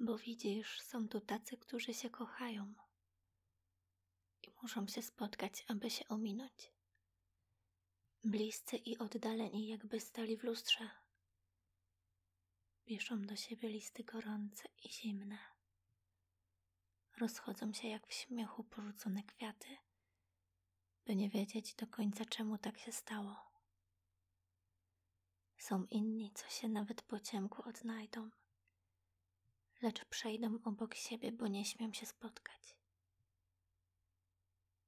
Bo widzisz, są tu tacy, którzy się kochają i muszą się spotkać, aby się ominąć. Bliscy i oddaleni, jakby stali w lustrze. Piszą do siebie listy gorące i zimne. Rozchodzą się jak w śmiechu porzucone kwiaty, by nie wiedzieć do końca, czemu tak się stało. Są inni, co się nawet po ciemku odnajdą, lecz przejdą obok siebie, bo nie śmiem się spotkać.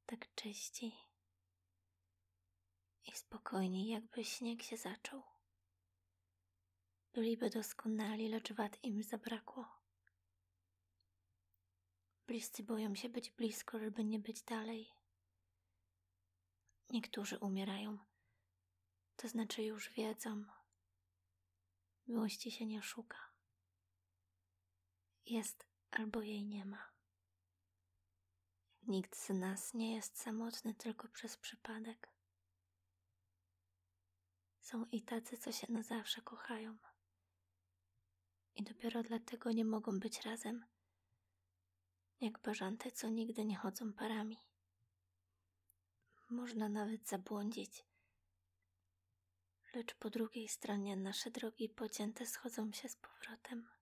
Tak czyści i spokojni, jakby śnieg się zaczął. Byliby doskonali, lecz wad im zabrakło. Bliscy boją się być blisko, żeby nie być dalej. Niektórzy umierają, to znaczy już wiedzą. Miłości się nie szuka. Jest albo jej nie ma. Nikt z nas nie jest samotny tylko przez przypadek. Są i tacy, co się na zawsze kochają. I dopiero dlatego nie mogą być razem, jak bażanty, co nigdy nie chodzą parami. Można nawet zabłądzić, lecz po drugiej stronie nasze drogi pocięte schodzą się z powrotem.